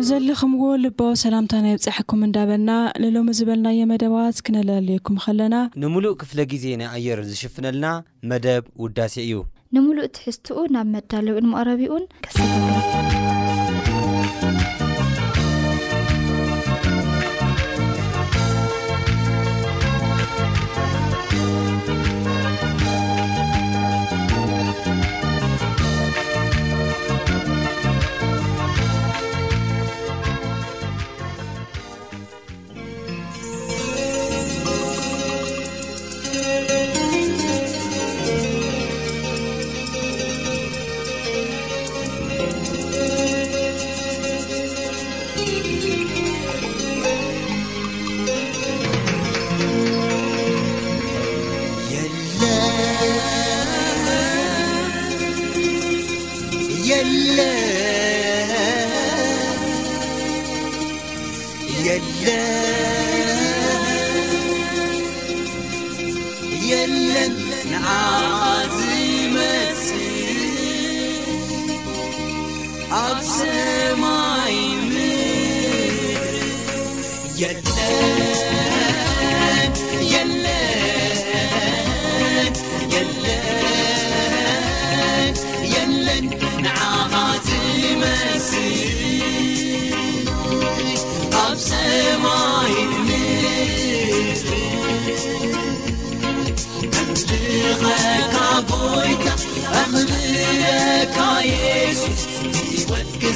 እብዘለኹምዎ ልባ ሰላምታ ናይ ብፃሐኩም እንዳበልና ንሎሚ ዝበልናየ መደባት ክነለለየኩም ከለና ንሙሉእ ክፍለ ግዜ ናይ ኣየር ዝሽፍነልና መደብ ውዳሴ እዩ ንምሉእ ትሕዝትኡ ናብ መዳለዊ ንምቅረቢኡን ከስ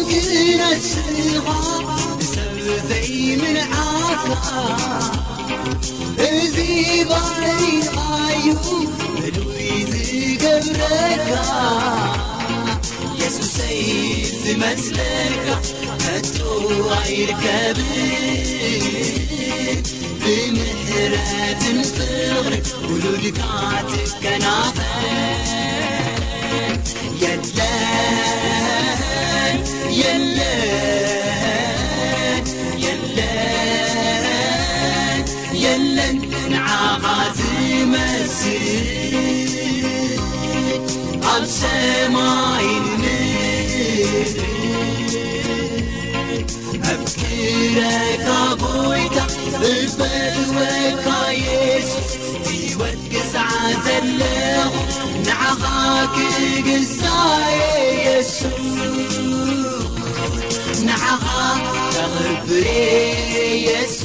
نسيمنكزبي ليزكبرك يسسي زمسلكة هتويالكب بمهرةفغر ولدكتكنف ي يل نععزمسي أبشمين أبكركبويت لبلويش دوتكسعزل نعهكقسييش نحها تغربلييس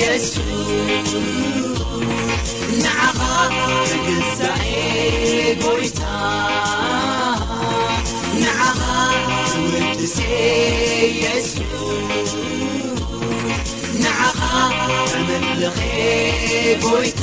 የሱንኻ ግሳኤ ይታ ንኻ ትሴ የሱ ንኻ እብልኸ ቦይታ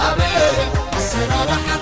امي سل ارحم